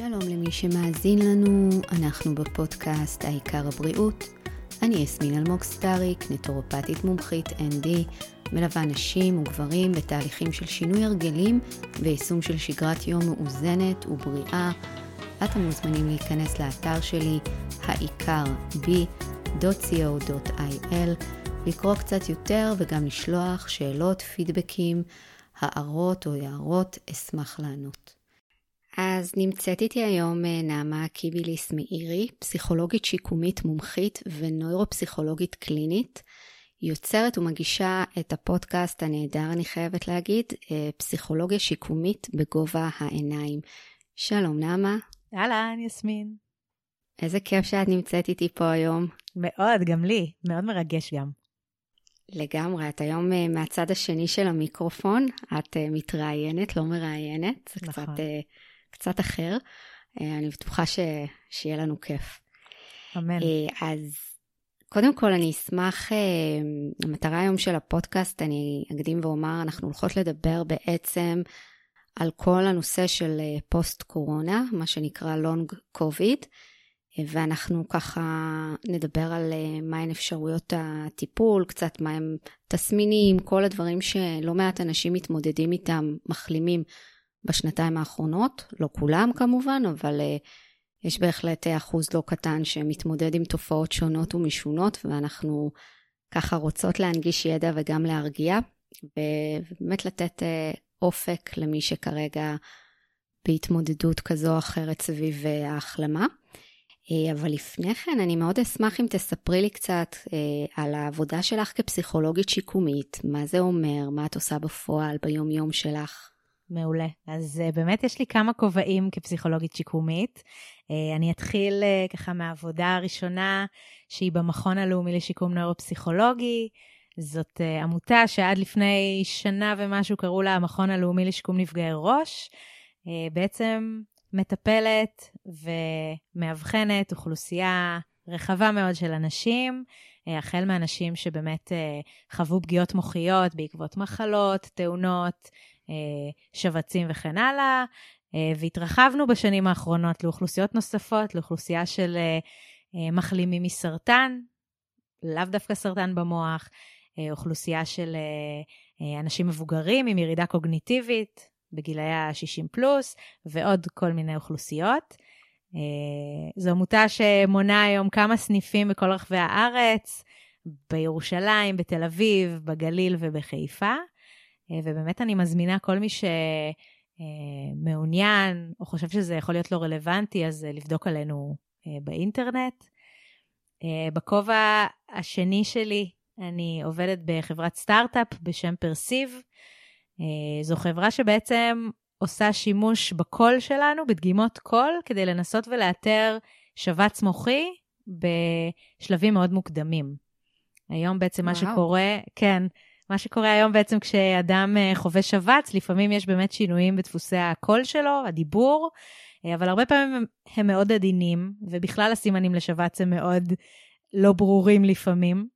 שלום למי שמאזין לנו, אנחנו בפודקאסט העיקר הבריאות. אני יסמין אלמוג סטאריק, נטורופטית מומחית ND, מלווה נשים וגברים בתהליכים של שינוי הרגלים ויישום של שגרת יום מאוזנת ובריאה. אתם מוזמנים להיכנס לאתר שלי, העיקר ב.co.il, לקרוא קצת יותר וגם לשלוח שאלות, פידבקים, הערות או הערות, אשמח לענות. אז נמצאת איתי היום אה, נעמה קיביליס מאירי, פסיכולוגית שיקומית מומחית ונוירופסיכולוגית קלינית. יוצרת ומגישה את הפודקאסט הנהדר, אני חייבת להגיד, אה, פסיכולוגיה שיקומית בגובה העיניים. שלום נעמה. אהלן, יסמין. איזה כיף שאת נמצאת איתי פה היום. מאוד, גם לי. מאוד מרגש גם. לגמרי, את היום אה, מהצד השני של המיקרופון, את מתראיינת, לא מראיינת. זה נכון. קצת קצת אחר. אה, אני בטוחה ש... שיהיה לנו כיף. אמן. אה, אז קודם כל אני אשמח, אה, המטרה היום של הפודקאסט, אני אקדים ואומר, אנחנו הולכות לדבר בעצם על כל הנושא של פוסט קורונה, מה שנקרא לונג קוביד, ואנחנו ככה נדבר על מהן אפשרויות הטיפול, קצת מהם תסמינים, כל הדברים שלא מעט אנשים מתמודדים איתם, מחלימים בשנתיים האחרונות, לא כולם כמובן, אבל uh, יש בהחלט אחוז לא קטן שמתמודד עם תופעות שונות ומשונות, ואנחנו ככה רוצות להנגיש ידע וגם להרגיע, ובאמת לתת uh, אופק למי שכרגע בהתמודדות כזו או אחרת סביב ההחלמה. אבל לפני כן, אני מאוד אשמח אם תספרי לי קצת על העבודה שלך כפסיכולוגית שיקומית, מה זה אומר, מה את עושה בפועל ביום-יום שלך. מעולה. אז uh, באמת יש לי כמה כובעים כפסיכולוגית שיקומית. Uh, אני אתחיל uh, ככה מהעבודה הראשונה, שהיא במכון הלאומי לשיקום נוירופסיכולוגי. זאת עמותה שעד לפני שנה ומשהו קראו לה המכון הלאומי לשיקום נפגעי ראש. בעצם מטפלת ומאבחנת אוכלוסייה רחבה מאוד של אנשים, החל מאנשים שבאמת חוו פגיעות מוחיות בעקבות מחלות, תאונות, אה, שבצים וכן הלאה, אה, והתרחבנו בשנים האחרונות לאוכלוסיות נוספות, לאוכלוסייה של אה, מחלימים מסרטן, לאו דווקא סרטן במוח, אוכלוסייה של אנשים מבוגרים עם ירידה קוגניטיבית בגילאי ה-60 פלוס, ועוד כל מיני אוכלוסיות. זו עמותה שמונה היום כמה סניפים בכל רחבי הארץ, בירושלים, בתל אביב, בגליל ובחיפה. אה, ובאמת אני מזמינה כל מי שמעוניין, או חושב שזה יכול להיות לא רלוונטי, אז אה, לבדוק עלינו אה, באינטרנט. בכובע השני שלי, אני עובדת בחברת סטארט-אפ בשם פרסיב. זו חברה שבעצם עושה שימוש בקול שלנו, בדגימות קול, כדי לנסות ולאתר שבץ מוחי בשלבים מאוד מוקדמים. היום בעצם וואו. מה שקורה, כן, מה שקורה היום בעצם כשאדם אה, חווה שבץ, לפעמים יש באמת שינויים בדפוסי הקול שלו, הדיבור, אה, אבל הרבה פעמים הם, מאוד עדינים, ובכלל הסימנים לשבץ הם מאוד לא ברורים לפעמים.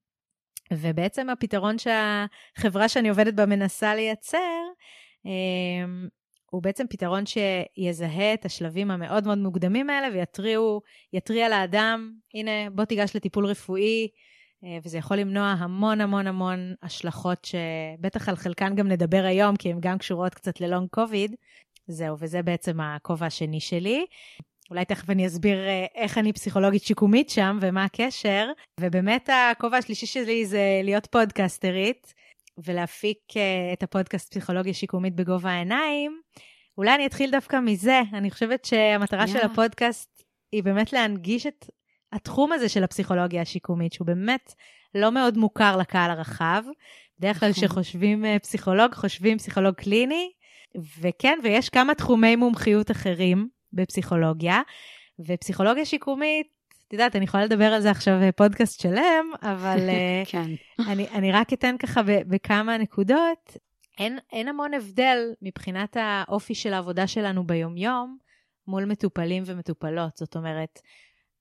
ובעצם הפתרון שהחברה שאני עובדת בה מנסה לייצר, אה, הוא בעצם פתרון שיזהה את השלבים המאוד מאוד מוקדמים האלה ויתריע לאדם, הנה, בוא תיגש לטיפול רפואי, וזה יכול למנוע המון המון המון השלכות שבטח על חלקן גם נדבר היום, כי הן גם קשורות קצת ללונג קוביד. זהו, וזה בעצם הכובע השני שלי. אולי תכף אני אסביר אה, איך אני פסיכולוגית שיקומית שם ומה הקשר. ובאמת הכובע השלישי שלי זה להיות פודקסטרית ולהפיק אה, את הפודקאסט פסיכולוגיה שיקומית בגובה העיניים. אולי אני אתחיל דווקא מזה. אני חושבת שהמטרה yeah. של הפודקאסט היא באמת להנגיש את התחום הזה של הפסיכולוגיה השיקומית, שהוא באמת לא מאוד מוכר לקהל הרחב. בדרך כלל נכון. כשחושבים אה, פסיכולוג, חושבים פסיכולוג קליני, וכן, ויש כמה תחומי מומחיות אחרים בפסיכולוגיה, ופסיכולוגיה שיקומית, את יודעת, אני יכולה לדבר על זה עכשיו אה, שלם, אבל אה, כן. אני, אני רק אתן ככה בכמה נקודות. אין, אין המון הבדל מבחינת האופי של העבודה שלנו ביומיום מול מטופלים ומטופלות. זאת אומרת,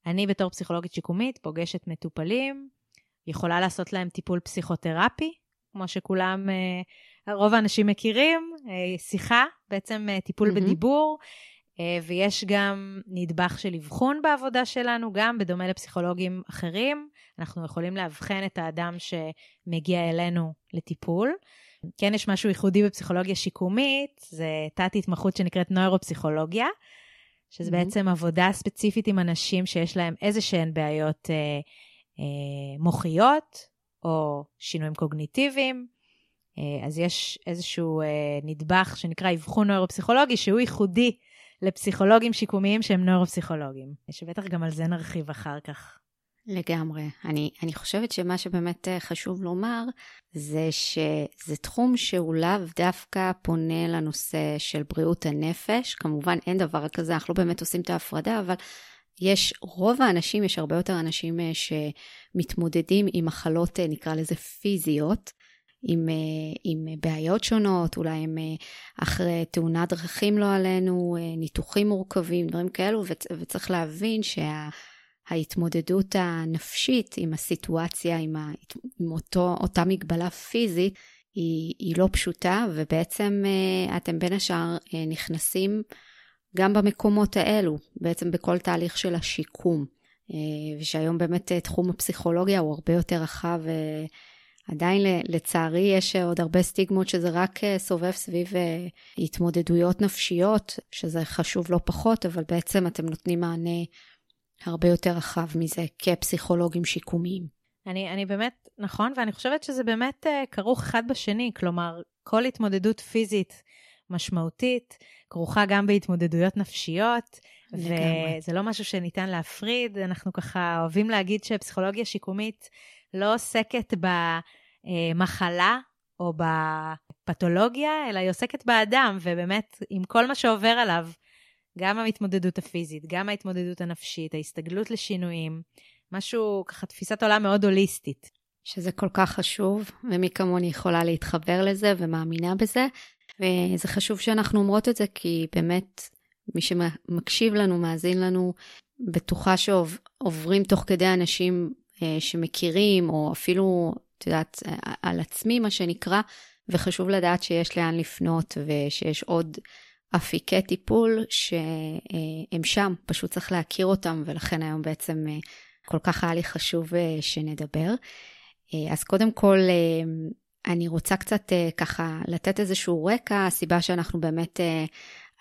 אני בתור פסיכולוגית שיקומית פוגשת מטופלים, יכולה לעשות להם טיפול פסיכותרפי, כמו שכולם, אה, רוב האנשים מכירים, אה, שיחה, בעצם אה, טיפול mm-hmm. בדיבור. ויש גם נדבך של אבחון בעבודה שלנו, גם בדומה לפסיכולוגים אחרים. אנחנו יכולים לאבחן את האדם שמגיע אלינו לטיפול. כן יש משהו ייחודי בפסיכולוגיה שיקומית, זה תת-התמחות שנקראת נוירופסיכולוגיה, שזה mm-hmm. בעצם עבודה ספציפית עם אנשים שיש להם איזה שהן בעיות אה, אה, מוחיות, או שינויים קוגניטיביים. אה, אז יש איזשהו אה, נדבך שנקרא אבחון נוירופסיכולוגי, שהוא ייחודי לפסיכולוגים שיקומיים שהם נוירופסיכולוגים, שבטח גם על זה נרחיב אחר כך. לגמרי. אני, אני חושבת שמה שבאמת אה, חשוב לומר, זה שזה תחום שהוא לאו דווקא פונה לנושא של בריאות הנפש. כמובן, אין דבר כזה, אנחנו לא באמת עושים את ההפרדה, אבל יש, רוב האנשים, יש הרבה יותר אנשים אה, שמתמודדים עם מחלות, אה, נקרא לזה פיזיות, עם, עם בעיות שונות, אולי הם אחרי תאונת דרכים לא עלינו, ניתוחים מורכבים, דברים כאלו, וצריך להבין שה... ההתמודדות הנפשית עם הסיטואציה, עם, ה, עם אותו, אותה מגבלה פיזית, היא, היא לא פשוטה, ובעצם אה, אתם בין השאר אה, נכנסים גם במקומות האלו, בעצם בכל תהליך של השיקום. אה, ושהיום באמת תחום הפסיכולוגיה הוא הרבה יותר רחב. עדיין לצערי יש עוד הרבה סטיגמות שזה רק סובב סביב התמודדויות נפשיות, שזה חשוב לא פחות, אבל בעצם אתם נותנים מענה הרבה יותר רחב מזה כפסיכולוגים שיקומיים. אני, אני באמת, נכון, ואני חושבת שזה באמת uh, כרוך אחד בשני, כלומר, כל התמודדות פיזית משמעותית כרוכה גם בהתמודדויות נפשיות, לגמרי. וזה לא משהו שניתן להפריד. אנחנו ככה אוהבים להגיד שפסיכולוגיה שיקומית לא עוסקת במחלה או בפתולוגיה, אלא היא עוסקת באדם, ובאמת, עם כל מה שעובר עליו, גם ההתמודדות הפיזית, גם ההתמודדות הנפשית, ההסתגלות לשינויים, משהו, ככה תפיסת עולם מאוד הוליסטית. שזה כל כך חשוב, ומי כמוני יכולה להתחבר לזה ומאמינה בזה. וזה חשוב שאנחנו אומרות את זה, כי באמת, מי שמקשיב לנו, מאזין לנו, בטוחה שעוברים תוך כדי אנשים אה, שמכירים, או אפילו, את יודעת, על עצמי, מה שנקרא, וחשוב לדעת שיש לאן לפנות ושיש עוד אפיקי טיפול שהם שם, פשוט צריך להכיר אותם, ולכן היום בעצם אה, כל כך היה לי חשוב אה, שנדבר. אה, אז קודם כל, אני רוצה קצת ככה לתת איזשהו רקע, הסיבה שאנחנו באמת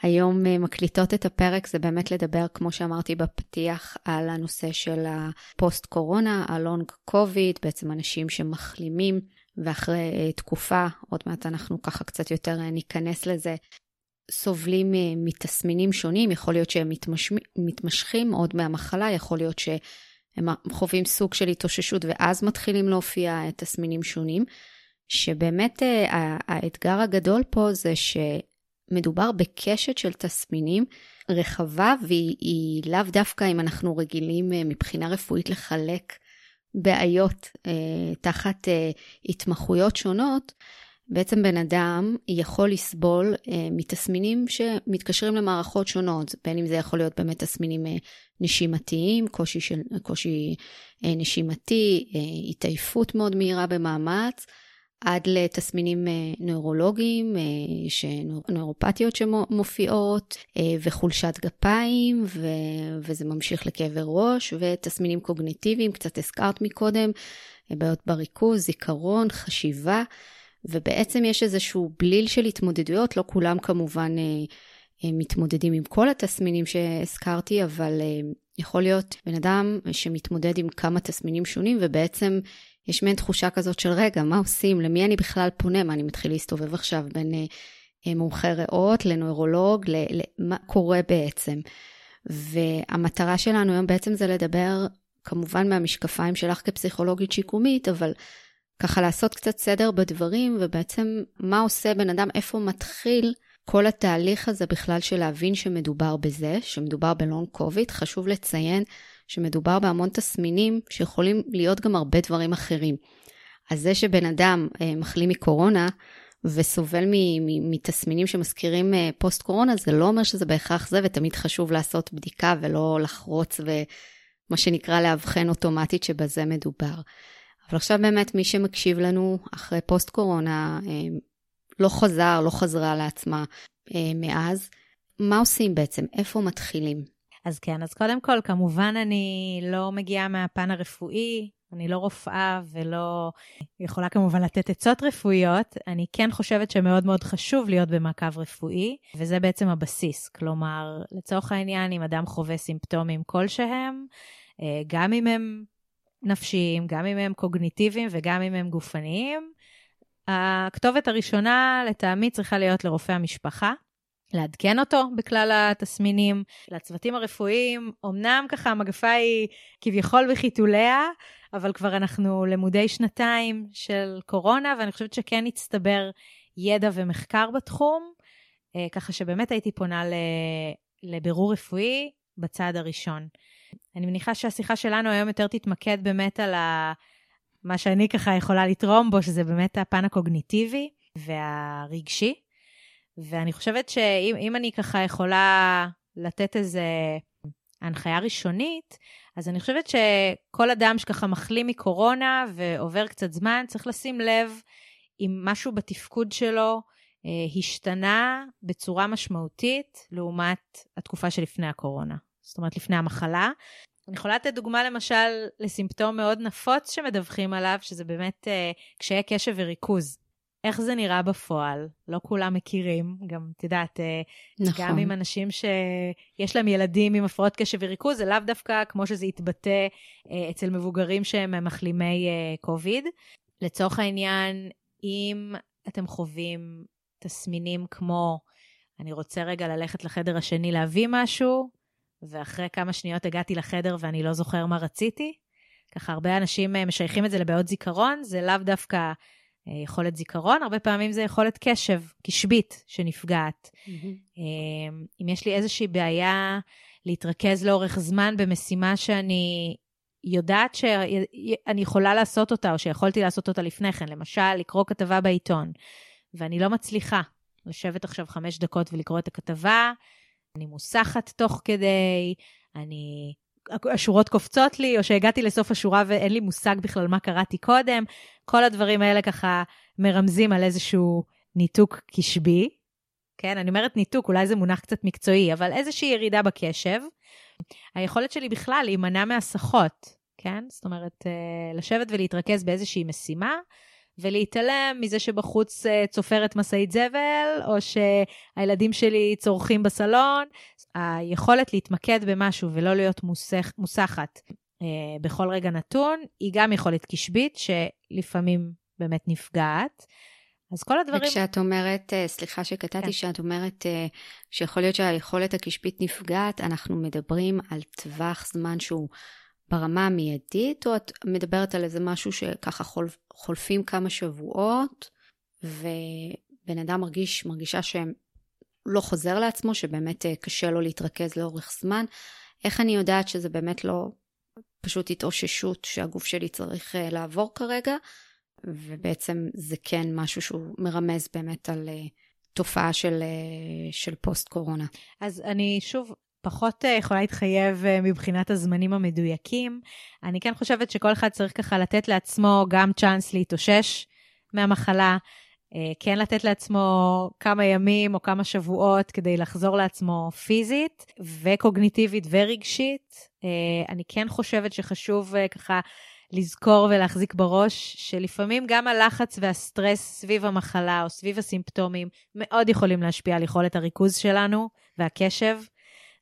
היום מקליטות את הפרק זה באמת לדבר, כמו שאמרתי בפתיח, על הנושא של הפוסט קורונה, הלונג קוביד, בעצם אנשים שמחלימים. ואחרי תקופה, עוד מעט אנחנו ככה קצת יותר ניכנס לזה, סובלים אה, מתסמינים שונים, יכול להיות שהם מתמש... מתמשכים עוד מהמחלה, יכול להיות שהם חווים סוג של התאוששות ואז מתחילים להופיע תסמינים שונים, שבאמת אה, האתגר הגדול פה זה שמדובר בקשת של תסמינים רחבה והיא לאו דווקא אם אנחנו רגילים אה, מבחינה רפואית לחלק בעיות תחת התמחויות שונות, בעצם בן אדם יכול לסבול אה, מתסמינים שמתקשרים למערכות שונות, בין אם זה יכול להיות באמת תסמינים אה, נשימתיים, קושי, של, קושי אה, נשימתי, אה, התעייפות מאוד מהירה במאמץ, עד לתסמינים אה, נוירולוגיים, אה, נוירופתיות שמופיעות, אה, וחולשת גפיים, ו, וזה ממשיך לכאבי ראש, ותסמינים קוגניטיביים, קצת הזכרת מקודם, אה, בעיות בריכוז, זיכרון, חשיבה. ובעצם יש איזשהו בליל של התמודדויות, לא כולם כמובן אה, אה, מתמודדים עם כל התסמינים שהזכרתי, אבל אה, יכול להיות בן אדם שמתמודד עם כמה תסמינים שונים, ובעצם יש מעין תחושה כזאת של רגע, מה עושים? למי אני בכלל פונה? מה, אני מתחיל להסתובב עכשיו בין מומחי ריאות לנוירולוג, למה קורה בעצם? והמטרה שלנו היום בעצם זה לדבר כמובן מהמשקפיים שלך כפסיכולוגית שיקומית, אבל ככה לעשות קצת סדר בדברים, ובעצם מה עושה בן אדם, איפה מתחיל כל התהליך הזה בכלל של להבין שמדובר בזה, שמדובר בלונג קוביד. חשוב לציין שמדובר בהמון תסמינים שיכולים להיות גם הרבה דברים אחרים. אז זה שבן אדם אה, מחלים מקורונה, וסובל מתסמינים שמזכירים אה, פוסט קורונה, זה לא אומר שזה בהכרח זה, ותמיד חשוב לעשות בדיקה ולא לחרוץ ומה שנקרא לאבחן אוטומטית שבזה מדובר. אבל עכשיו באמת מי שמקשיב לנו אחרי פוסט קורונה, אה, לא חזר, לא חזרה לעצמה אה, מאז, מה עושים בעצם? איפה מתחילים? אז כן, אז קודם כל, כמובן אני לא מגיעה מהפן הרפואי, אני לא רופאה ולא יכולה כמובן לתת עצות רפואיות. אני כן חושבת שמאוד מאוד חשוב להיות במעקב רפואי, וזה בעצם הבסיס. כלומר, לצורך העניין, אם אדם חווה סימפטומים כלשהם, אה, גם אם הם נפשיים, גם אם הם קוגניטיביים וגם אם הם גופניים, הכתובת הראשונה לטעמי צריכה להיות לרופא המשפחה. לעדכן אותו בכלל התסמינים. לצוותים הרפואיים, אמנם ככה המגפה היא כביכול בחיתוליה, אבל כבר אנחנו למודי שנתיים של קורונה, ואני חושבת שכן הצטבר ידע ומחקר בתחום, אה, ככה שבאמת הייתי פונה לבירור רפואי בצעד הראשון. אני מניחה שהשיחה שלנו היום יותר תתמקד באמת על ה... מה שאני ככה יכולה לתרום בו, שזה באמת הפן הקוגניטיבי והרגשי. ואני חושבת שאם אני ככה יכולה לתת איזה הנחיה ראשונית, אז אני חושבת שכל אדם שככה מחלים מקורונה ועובר קצת זמן, צריך לשים לב אם משהו בתפקוד שלו אה, השתנה בצורה משמעותית לעומת התקופה שלפני הקורונה. זאת אומרת, לפני המחלה. אני יכולה לתת דוגמה למשל לסימפטום מאוד נפוץ שמדווחים עליו, שזה באמת אה, קשיי קשב וריכוז. איך זה נראה בפועל? לא כולם מכירים, גם, את יודעת, אה, נכון. גם עם אנשים שיש להם ילדים עם הפרעות קשב וריכוז, זה לאו דווקא כמו שזה יתבטא אה, אצל מבוגרים שהם מחלימי קוביד. לצורך העניין, אם אתם חווים תסמינים כמו, אני רוצה רגע ללכת לחדר השני להביא משהו, ואחרי כמה שניות הגעתי לחדר ואני לא זוכר מה רציתי. ככה הרבה אנשים אה, משייכים את זה לבעיות זיכרון, זה לאו דווקא אה, יכולת זיכרון, הרבה פעמים זה יכולת קשב, קשבית שנפגעת. Mm-hmm. אם יש לי איזושהי בעיה להתרכז לאורך זמן במשימה שאני יודעת שאני יכולה לעשות אותה, או שיכולתי לעשות אותה לפני כן, למשל, לקרוא כתבה בעיתון, ואני לא מצליחה לשבת עכשיו חמש דקות ולקרוא את הכתבה, אני מוסחת תוך כדי, אני... השורות קופצות לי, או שהגעתי לסוף השורה ואין לי מושג בכלל מה קראתי קודם. כל הדברים האלה ככה מרמזים על איזשהו ניתוק קשבי. כן, אני אומרת ניתוק, אולי זה מונח קצת מקצועי, אבל איזושהי ירידה בקשב. היכולת שלי בכלל להימנע מהסחות, כן? זאת אומרת, אה, לשבת ולהתרכז באיזושהי משימה, ולהתעלם מזה שבחוץ אה, צופרת משאית זבל, או שהילדים שלי צורכים בסלון. היכולת להתמקד במשהו ולא להיות מוסך, מוסחת אה, בכל רגע נתון, היא גם יכולת קשבית, שלפעמים באמת נפגעת. אז כל הדברים... וכשאת אומרת, אה, סליחה שקטעתי, כן. שאת אומרת שיכול להיות שהיכולת הקשבית נפגעת, אנחנו מדברים על טווח זמן שהוא ברמה המיידית, או את מדברת על איזה משהו שככה חול, חולפים כמה שבועות, ובן אדם מרגיש, מרגישה שהם לא חוזר לעצמו, שבאמת אה, קשה לו להתרכז לאורך זמן. איך אני יודעת שזה באמת לא פשוט התאוששות שהגוף שלי צריך אה, לעבור כרגע, ובעצם זה כן משהו שהוא מרמז באמת על אה, תופעה של, של פוסט-קורונה. אז אני שוב פחות אה, יכולה להתחייב אה, מבחינת הזמנים המדויקים. אני כן חושבת שכל אחד צריך ככה לתת לעצמו גם צ'אנס להתאושש מהמחלה, אה, כן לתת לעצמו כמה ימים או כמה שבועות כדי לחזור לעצמו פיזית וקוגניטיבית ורגשית. אני כן חושבת שחשוב ככה לזכור ולהחזיק בראש שלפעמים גם הלחץ והסטרס סביב המחלה או סביב הסימפטומים מאוד יכולים להשפיע על יכולת הריכוז שלנו והקשב.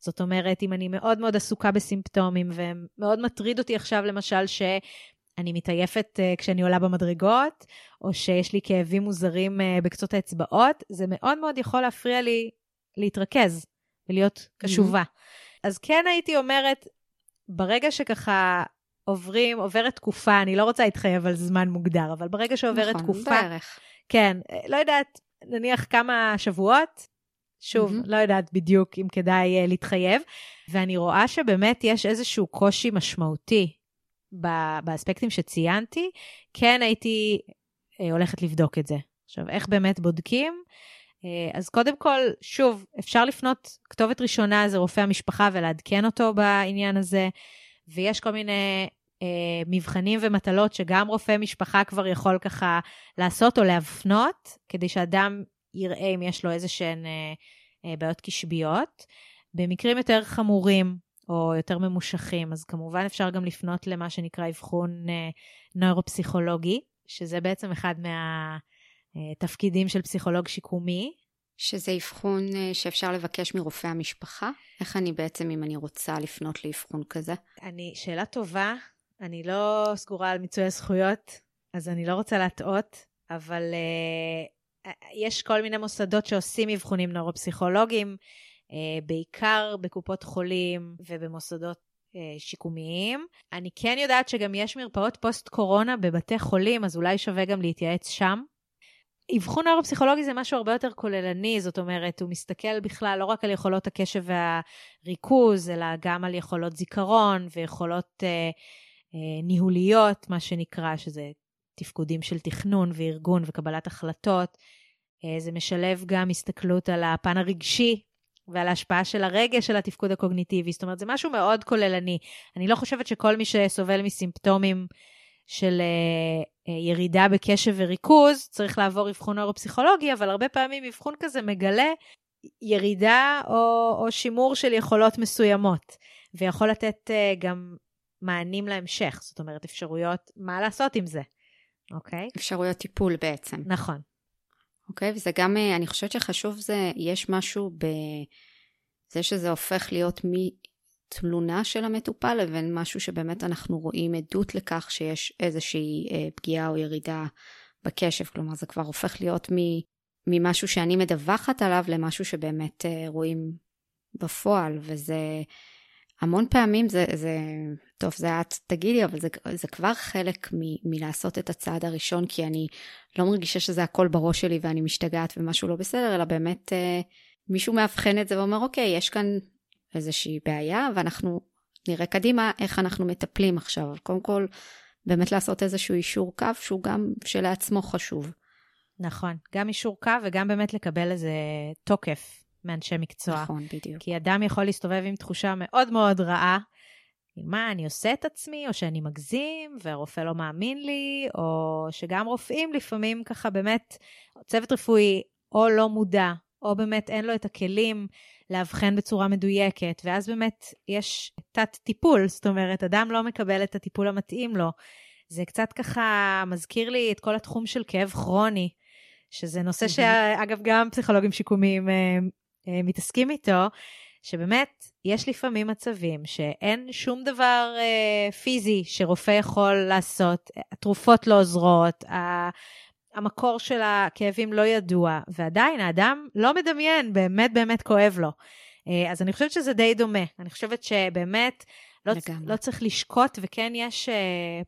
זאת אומרת, אם אני מאוד מאוד עסוקה בסימפטומים, ומאוד מטריד אותי עכשיו, למשל, שאני מתעייפת uh, כשאני עולה במדרגות, או שיש לי כאבים מוזרים uh, בקצות האצבעות, זה מאוד מאוד יכול להפריע לי להתרכז ולהיות קשובה. Mm-hmm. אז כן הייתי אומרת, ברגע שככה עוברים, עוברת תקופה, אני לא רוצה להתחייב על זמן מוגדר, אבל ברגע שעוברת נכון, תקופה... נכון, בערך. כן, אה, לא יודעת, נניח כמה שבועות, שוב, mm-hmm. לא יודעת בדיוק אם כדאי uh, להתחייב, ואני רואה שבאמת יש איזשהו קושי משמעותי באספקטים שציינתי, כן הייתי uh, הולכת לבדוק את זה. עכשיו, איך באמת בודקים? Uh, אז קודם כל, שוב, אפשר לפנות, כתובת ראשונה זה רופא המשפחה ולעדכן אותו בעניין הזה, ויש כל מיני uh, מבחנים ומטלות שגם רופא משפחה כבר יכול ככה לעשות או להפנות, כדי שאדם יראה אם יש לו איזה שהן אה, בעיות קשביות. במקרים יותר חמורים או יותר ממושכים, אז כמובן אפשר גם לפנות למה שנקרא אבחון אה, נוירופסיכולוגי, שזה בעצם אחד מהתפקידים של פסיכולוג שיקומי. שזה אבחון שאפשר לבקש מרופא המשפחה? איך אני בעצם, אם אני רוצה לפנות לאבחון כזה? אני, שאלה טובה. אני לא סגורה על מיצוי הזכויות, אז אני לא רוצה להטעות, אבל uh, יש כל מיני מוסדות שעושים אבחונים נוירופסיכולוגיים, uh, בעיקר בקופות חולים ובמוסדות uh, שיקומיים. אני כן יודעת שגם יש מרפאות פוסט-קורונה בבתי חולים, אז אולי שווה גם להתייעץ שם. אבחון נוירופסיכולוגי זה משהו הרבה יותר כוללני, זאת אומרת, הוא מסתכל בכלל לא רק על יכולות הקשב והריכוז, אלא גם על יכולות זיכרון ויכולות... Uh, אה, ניהוליות, מה שנקרא, שזה תפקודים של תכנון וארגון וקבלת החלטות. אה, זה משלב גם הסתכלות על הפן הרגשי ועל ההשפעה של הרגש על התפקוד הקוגניטיבי. זאת אומרת, זה משהו מאוד כוללני. אני לא חושבת שכל מי שסובל מסימפטומים של uh, ירידה בקשב וריכוז צריך לעבור אבחון נוירופסיכולוגי, אבל הרבה פעמים אבחון כזה מגלה ירידה או, או שימור של יכולות מסוימות, ויכול לתת גם מענים להמשך, זאת אומרת, אפשרויות, מה לעשות עם זה, אוקיי? אפשרויות טיפול בעצם. נכון. אוקיי, וזה גם, אה, אני חושבת שחשוב זה, יש משהו בזה שזה הופך להיות מתלונה של המטופל לבין משהו שבאמת אנחנו רואים עדות לכך שיש איזושהי אה, פגיעה או ירידה בקשב, כלומר זה כבר הופך להיות מ, ממשהו שאני מדווחת עליו למשהו שבאמת אה, רואים בפועל, וזה המון פעמים זה, זה טוב, זה את תגידי, אבל זה, זה כבר חלק מ, מלעשות את הצעד הראשון, כי אני לא מרגישה שזה הכל בראש שלי ואני משתגעת ומשהו לא בסדר, אלא באמת אה, מישהו מאבחן את זה ואומר, אוקיי, יש כאן איזושהי בעיה, ואנחנו נראה קדימה איך אנחנו מטפלים עכשיו. קודם כל, באמת לעשות איזשהו אישור קו, שהוא גם שלעצמו חשוב. נכון, גם אישור קו וגם באמת לקבל איזה תוקף מאנשי מקצוע. נכון, בדיוק. כי אדם יכול להסתובב עם תחושה מאוד מאוד רעה, מה, אני עושה את עצמי, או שאני מגזים, והרופא לא מאמין לי, או שגם רופאים לפעמים ככה באמת, צוות רפואי או לא מודע, או באמת אין לו את הכלים לאבחן בצורה מדויקת, ואז באמת יש תת-טיפול, זאת אומרת, אדם לא מקבל את הטיפול המתאים לו. זה קצת ככה מזכיר לי את כל התחום של כאב כרוני, שזה נושא שאגב גם פסיכולוגים שיקומיים אה, מתעסקים איתו, שבאמת יש לפעמים מצבים שאין שום דבר אה, פיזי שרופא יכול לעשות, התרופות לא עוזרות, המקור של הכאבים לא ידוע, ועדיין האדם לא מדמיין, באמת באמת כואב לו. אה, אז אני חושבת שזה די דומה. אני חושבת שבאמת לא, לא צריך לשקוט, וכן יש אה,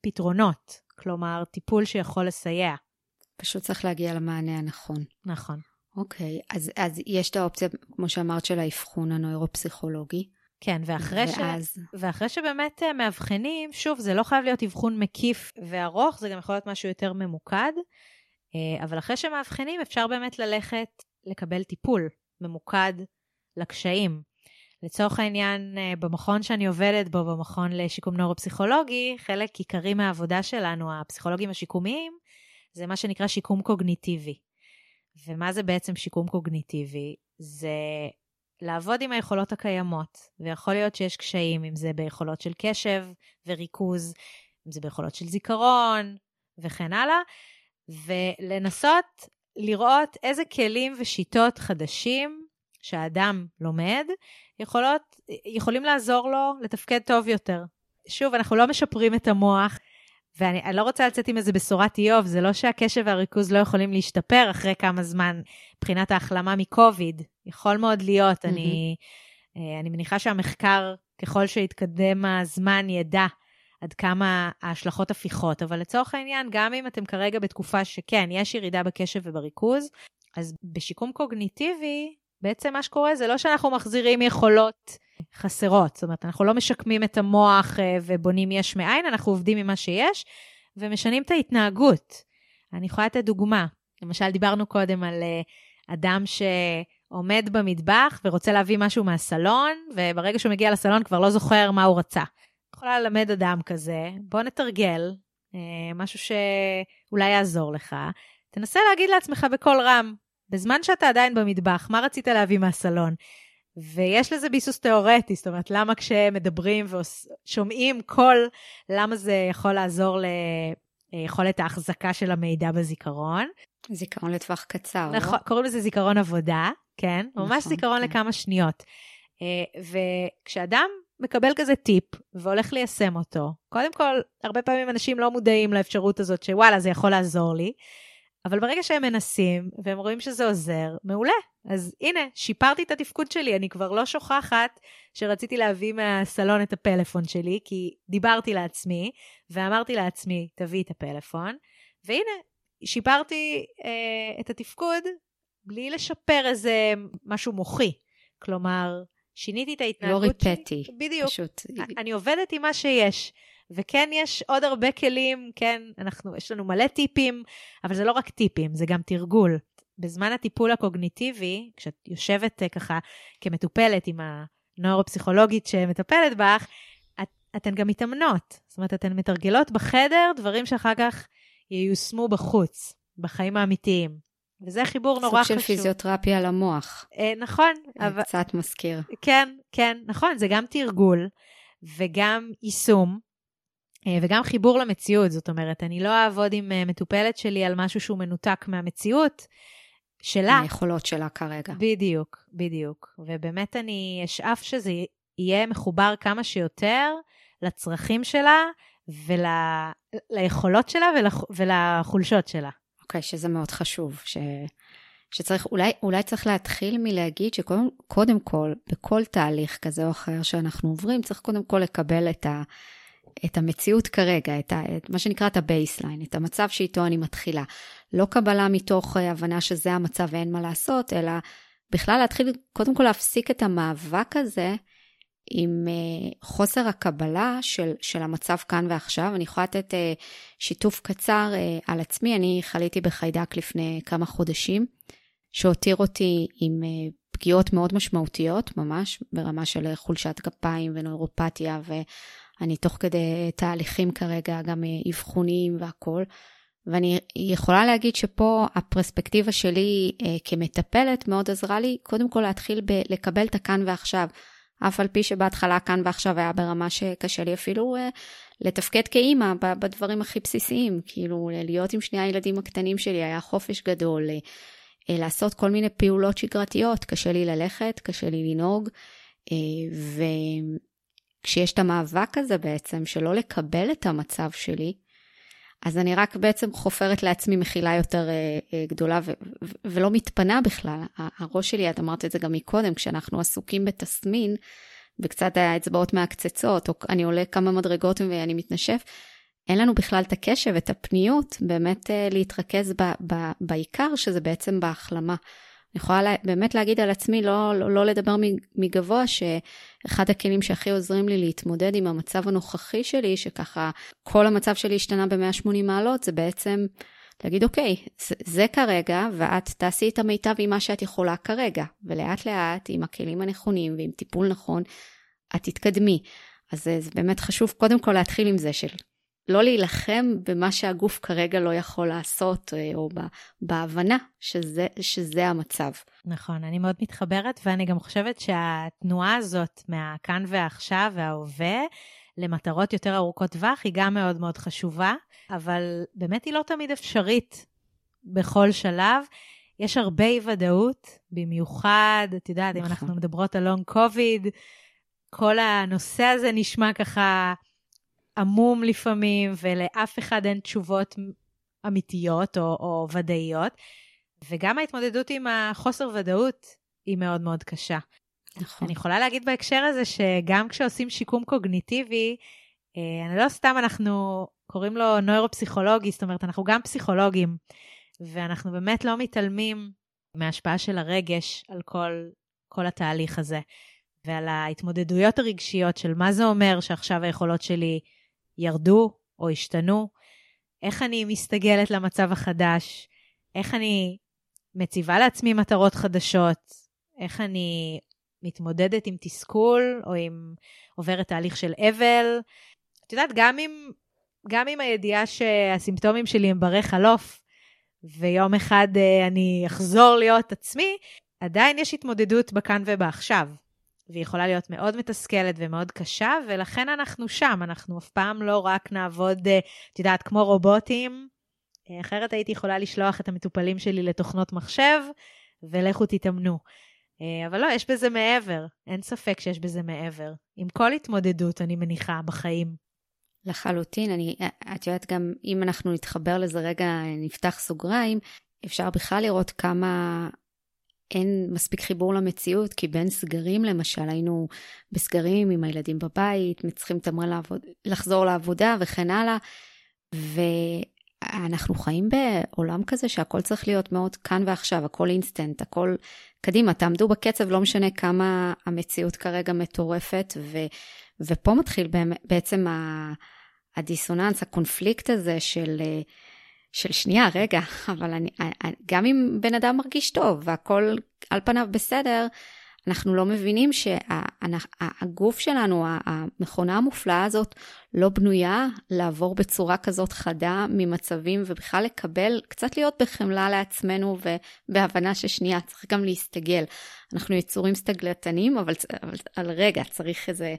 פתרונות, כלומר, טיפול שיכול לסייע. פשוט צריך להגיע למענה הנכון. נכון. אוקיי, אז, אז יש את האופציה, כמו שאמרת, של האבחון הנוירופסיכולוגי. כן, ואחרי, ואז... ש... ואחרי שבאמת אה, מאבחנים, שוב, זה לא חייב להיות אבחון מקיף וארוך, זה גם יכול להיות משהו יותר ממוקד, אה, אבל אחרי שמאבחנים אפשר באמת ללכת לקבל טיפול ממוקד לקשיים. לצורך העניין, אה, במכון שאני עובדת בו, במכון לשיקום נוירופסיכולוגי, חלק עיקרי מהעבודה שלנו, הפסיכולוגים השיקומיים, זה מה שנקרא שיקום קוגניטיבי. ומה זה בעצם שיקום קוגניטיבי? זה לעבוד עם היכולות הקיימות, ויכול להיות שיש קשיים, אם זה ביכולות של קשב וריכוז, אם זה ביכולות של זיכרון וכן הלאה, ולנסות לראות איזה כלים ושיטות חדשים שהאדם לומד, יכולות, יכולים לעזור לו לתפקד טוב יותר. שוב, אנחנו לא משפרים את המוח, ואני לא רוצה לצאת עם איזה בשורת איוב, זה לא שהקשב והריכוז לא יכולים להשתפר אחרי כמה זמן מבחינת ההחלמה מקוביד. יכול מאוד להיות, mm-hmm. אני, אה, אני מניחה שהמחקר, ככל שיתקדם הזמן, ידע עד כמה ההשלכות הפיכות, אבל לצורך העניין, גם אם אתם כרגע בתקופה שכן, יש ירידה בקשב ובריכוז, אז בשיקום קוגניטיבי, בעצם מה שקורה זה לא שאנחנו מחזירים יכולות חסרות. זאת אומרת, אנחנו לא משקמים את המוח אה, ובונים יש מאין, אנחנו עובדים עם מה שיש ומשנים את ההתנהגות. אני יכולה לתת דוגמה. למשל, דיברנו קודם על אה, אדם שעומד במטבח ורוצה להביא משהו מהסלון, וברגע שהוא מגיע לסלון כבר לא זוכר מה הוא רצה. יכולה ללמד אדם כזה, בוא נתרגל, אה, משהו שאולי יעזור לך. תנסה להגיד לעצמך בקול רם, בזמן שאתה עדיין במטבח, מה רצית להביא מהסלון? ויש לזה ביסוס תיאורטי, זאת אומרת, למה כשמדברים ושומעים קול, למה זה יכול לעזור ליכולת ההחזקה של המידע בזיכרון? זיכרון לטווח קצר, נכון, לא? קוראים לזה זיכרון עבודה, כן? ממש נכון, זיכרון כן. לכמה שניות. אה, וכשאדם מקבל כזה טיפ והולך ליישם אותו, קודם כל, הרבה פעמים אנשים לא מודעים לאפשרות הזאת שוואלה, זה יכול לעזור לי, אבל ברגע שהם מנסים והם רואים שזה עוזר, מעולה. אז הנה, שיפרתי את התפקוד שלי, אני כבר לא שוכחת שרציתי להביא מהסלון את הפלאפון שלי, כי דיברתי לעצמי ואמרתי לעצמי, תביאי את הפלאפון, והנה, שיפרתי אה, את התפקוד בלי לשפר איזה משהו מוחי. כלומר, שיניתי את ההתנהגות לא ריפאתי. בדיוק. פשוט. אני עובדת עם מה שיש. וכן, יש עוד הרבה כלים, כן, אנחנו, יש לנו מלא טיפים, אבל זה לא רק טיפים, זה גם תרגול. בזמן הטיפול הקוגניטיבי, כשאת יושבת אה, ככה כמטופלת עם הנוירופסיכולוגית שמטפלת בך, את, אתן גם מתאמנות. זאת אומרת, אתן מתרגלות בחדר דברים שאחר כך ייושמו בחוץ, בחיים האמיתיים. וזה חיבור נורא חשוב. סוג של פיזיותרפיה למוח. אה, נכון. אבל... קצת מזכיר. כן, כן, נכון, זה גם תרגול וגם יישום. אה, וגם חיבור למציאות, זאת אומרת, אני לא אעבוד עם אה, מטופלת שלי על משהו שהוא מנותק מהמציאות שלה. מהיכולות שלה כרגע. בדיוק, בדיוק. ובאמת אני אשאף שזה יהיה מחובר כמה שיותר לצרכים שלה וליכולות שלה ולח, ולחולשות שלה. אוקיי, okay, שזה מאוד חשוב. ש... שצריך, אולי, אולי צריך להתחיל מלהגיד שקודם כל, בכל תהליך כזה או אחר שאנחנו עוברים, צריך קודם כל לקבל את ה... את המציאות כרגע, את, ה, את מה שנקרא את ה baseline, את המצב שאיתו אני מתחילה. לא קבלה מתוך הבנה שזה המצב ואין מה לעשות, אלא בכלל להתחיל קודם כל להפסיק את המאבק הזה עם uh, חוסר הקבלה של, של המצב כאן ועכשיו. אני יכולה לתת uh, שיתוף קצר uh, על עצמי. אני חליתי בחיידק לפני כמה חודשים, שהותיר אותי עם uh, פגיעות מאוד משמעותיות, ממש ברמה של חולשת גפיים ונוירופתיה. אני תוך כדי תהליכים כרגע, גם אבחוניים והכול. ואני יכולה להגיד שפה הפרספקטיבה שלי אה, כמטפלת מאוד עזרה לי, קודם כל להתחיל לקבל את הכאן ועכשיו. אף על פי שבהתחלה כאן ועכשיו היה ברמה שקשה לי אפילו אה, לתפקד כאימא בדברים הכי בסיסיים. כאילו, להיות עם שני הילדים הקטנים שלי היה חופש גדול, אה, אה, לעשות כל מיני פעולות שגרתיות, קשה לי ללכת, קשה לי לנהוג. אה, ו... כשיש את המאבק הזה בעצם, שלא לקבל את המצב שלי, אז אני רק בעצם חופרת לעצמי מחילה יותר אה, אה, גדולה ו- ו- ולא מתפנה בכלל. הראש שלי, את אמרת את זה גם מקודם, כשאנחנו עסוקים בתסמין, וקצת האצבעות מעקצצות, או אני עולה כמה מדרגות ואני מתנשף, אין לנו בכלל את הקשב, את הפניות, באמת אה, להתרכז ב- ב- בעיקר, שזה בעצם בהחלמה. אני יכולה לה, באמת להגיד על עצמי, לא, לא, לא לדבר מגבוה, שאחד הכלים שהכי עוזרים לי להתמודד עם המצב הנוכחי שלי, שככה כל המצב שלי השתנה ב-180 מעלות, זה בעצם להגיד, אוקיי, זה, זה כרגע, ואת תעשי את המיטב עם מה שאת יכולה כרגע, ולאט לאט, עם הכלים הנכונים ועם טיפול נכון, את תתקדמי. אז זה, זה באמת חשוב קודם כל להתחיל עם זה של לא להילחם במה שהגוף כרגע לא יכול לעשות, אה, או בהבנה שזה, שזה המצב. נכון, אני מאוד מתחברת, ואני גם חושבת שהתנועה הזאת מהכאן ועכשיו וההווה, למטרות יותר ארוכות טווח, היא גם מאוד מאוד חשובה, אבל באמת היא לא תמיד אפשרית בכל שלב. יש הרבה אי ודאות, במיוחד, את יודעת, נכון. אם אנחנו מדברות על לונג קוביד, כל הנושא הזה נשמע ככה עמום לפעמים, ולאף אחד אין תשובות אמיתיות או, או ודאיות. וגם ההתמודדות עם החוסר ודאות היא מאוד מאוד קשה. נכון. אני יכולה להגיד בהקשר הזה שגם כשעושים שיקום קוגניטיבי, אה, אני לא סתם אנחנו קוראים לו נוירופסיכולוגי, זאת אומרת, אנחנו גם פסיכולוגים, ואנחנו באמת לא מתעלמים מההשפעה של הרגש על כל, כל התהליך הזה, ועל ההתמודדויות הרגשיות של מה זה אומר שעכשיו היכולות שלי ירדו או השתנו, איך אני מסתגלת למצב החדש, איך אני מציבה לעצמי מטרות חדשות, איך אני מתמודדת עם תסכול או עם עוברת תהליך של אבל. את יודעת, גם עם, גם עם הידיעה שהסימפטומים שלי הם ברי חלוף, ויום אחד uh, אני אחזור להיות עצמי, עדיין יש התמודדות בכאן ובעכשיו. והיא יכולה להיות מאוד מתסכלת ומאוד קשה, ולכן אנחנו שם, אנחנו אף פעם לא רק נעבוד, אה, את יודעת, כמו רובוטים. אה, אחרת הייתי יכולה לשלוח את המטופלים שלי לתוכנות מחשב, ולכו תתאמנו. אה, אבל לא, יש בזה מעבר, אין ספק שיש בזה מעבר. עם כל התמודדות, אני מניחה, בחיים. לחלוטין, אני, את יודעת גם, אם אנחנו נתחבר לזה רגע, נפתח סוגריים, אפשר בכלל לראות כמה אין מספיק חיבור למציאות, כי בין סגרים למשל, היינו בסגרים עם הילדים בבית, צריכים תמרן לעבוד, לחזור לעבודה וכן הלאה, ואנחנו חיים בעולם כזה שהכל צריך להיות מאוד כאן ועכשיו, הכל אינסטנט, הכל קדימה, תעמדו בקצב, לא משנה כמה המציאות כרגע מטורפת, ו, ופה מתחיל בעצם הדיסוננס, הקונפליקט הזה של... של שנייה, רגע, אבל אני, גם אם בן אדם מרגיש טוב והכל על פניו בסדר, אנחנו לא מבינים שהגוף שלנו, המכונה המופלאה הזאת, לא בנויה לעבור בצורה כזאת חדה ממצבים ובכלל לקבל, קצת להיות בחמלה לעצמנו ובהבנה ששנייה, צריך גם להסתגל. אנחנו יצורים סטגלטנים, אבל, אבל על רגע צריך איזה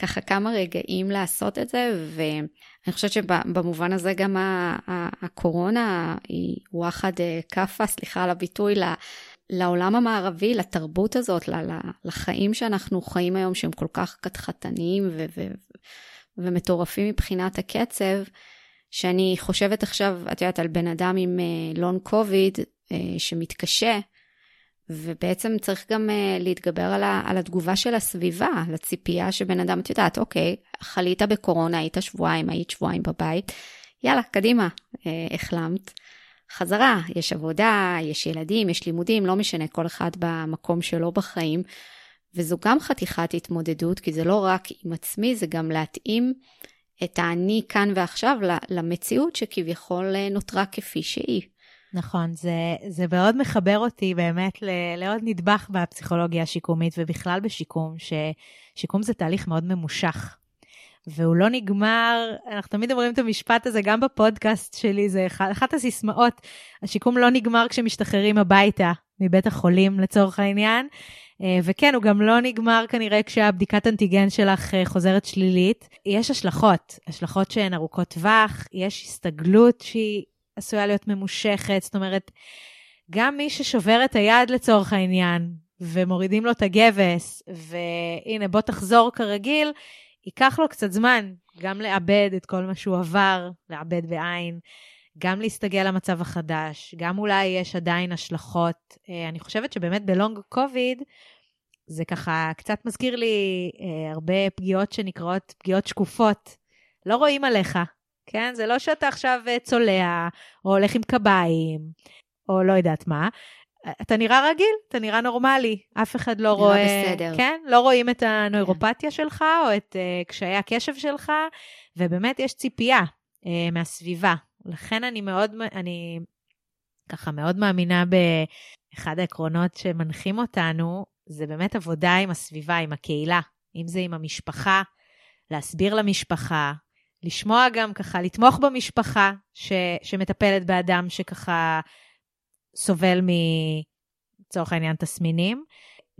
ככה כמה רגעים לעשות את זה, ואני חושבת שבמובן הזה גם הקורונה היא וואחד אה, כאפה, סליחה על הביטוי, לעולם המערבי, לתרבות הזאת, לחיים שאנחנו חיים היום, שהם כל כך קטחתניים ו- ו- ומטורפים מבחינת הקצב, שאני חושבת עכשיו, את יודעת, על בן אדם עם לונג uh, קוביד uh, שמתקשה, ובעצם צריך גם uh, להתגבר על, ה, על התגובה של הסביבה, לציפייה שבן אדם, את יודעת, אוקיי, חלית בקורונה, היית שבועיים, היית שבועיים בבית, יאללה, קדימה, uh, החלמת. חזרה, יש עבודה, יש ילדים, יש לימודים, לא משנה, כל אחד במקום שלו בחיים. וזו גם חתיכת התמודדות, כי זה לא רק עם עצמי, זה גם להתאים את האני כאן ועכשיו למציאות שכביכול אה, נותרה כפי שהיא. נכון, זה, זה מאוד מחבר אותי באמת לעוד נדבך בפסיכולוגיה השיקומית ובכלל בשיקום, ששיקום זה תהליך מאוד ממושך. והוא לא נגמר, אנחנו תמיד אומרים את המשפט הזה, גם בפודקאסט שלי, זה אחד, אחת הסיסמאות, השיקום לא נגמר כשמשתחררים הביתה מבית החולים לצורך העניין. אה, וכן, הוא גם לא נגמר כנראה כשהבדיקת אנטיגן שלך אה, חוזרת שלילית. יש השלכות, השלכות שהן ארוכות טווח, יש הסתגלות שהיא עשויה להיות ממושכת, זאת אומרת, גם מי ששובר את היד לצורך העניין, ומורידים לו את הגבס, והנה, בוא תחזור כרגיל, ייקח לו קצת זמן גם לאבד את כל מה שהוא עבר, לאבד בעין, גם להסתגל למצב החדש, גם אולי יש עדיין השלכות. אה, אני חושבת שבאמת בלונג קוביד, זה ככה קצת מזכיר לי אה, הרבה פגיעות שנקראות פגיעות שקופות. לא רואים עליך, כן? זה לא שאתה עכשיו אה, צולע, או הולך עם קביים, או לא יודעת מה. אתה נראה רגיל, אתה נראה נורמלי, אף אחד לא רואה... נראה בסדר. כן, לא רואים את הנוירופתיה כן. שלך, או את uh, קשיי הקשב שלך, ובאמת יש ציפייה uh, מהסביבה. לכן אני מאוד, אני ככה מאוד מאמינה באחד העקרונות שמנחים אותנו, זה באמת עבודה עם הסביבה, עם הקהילה, אם זה עם המשפחה, להסביר למשפחה, לשמוע גם ככה, לתמוך במשפחה ש, שמטפלת באדם שככה סובל מצורך העניין תסמינים.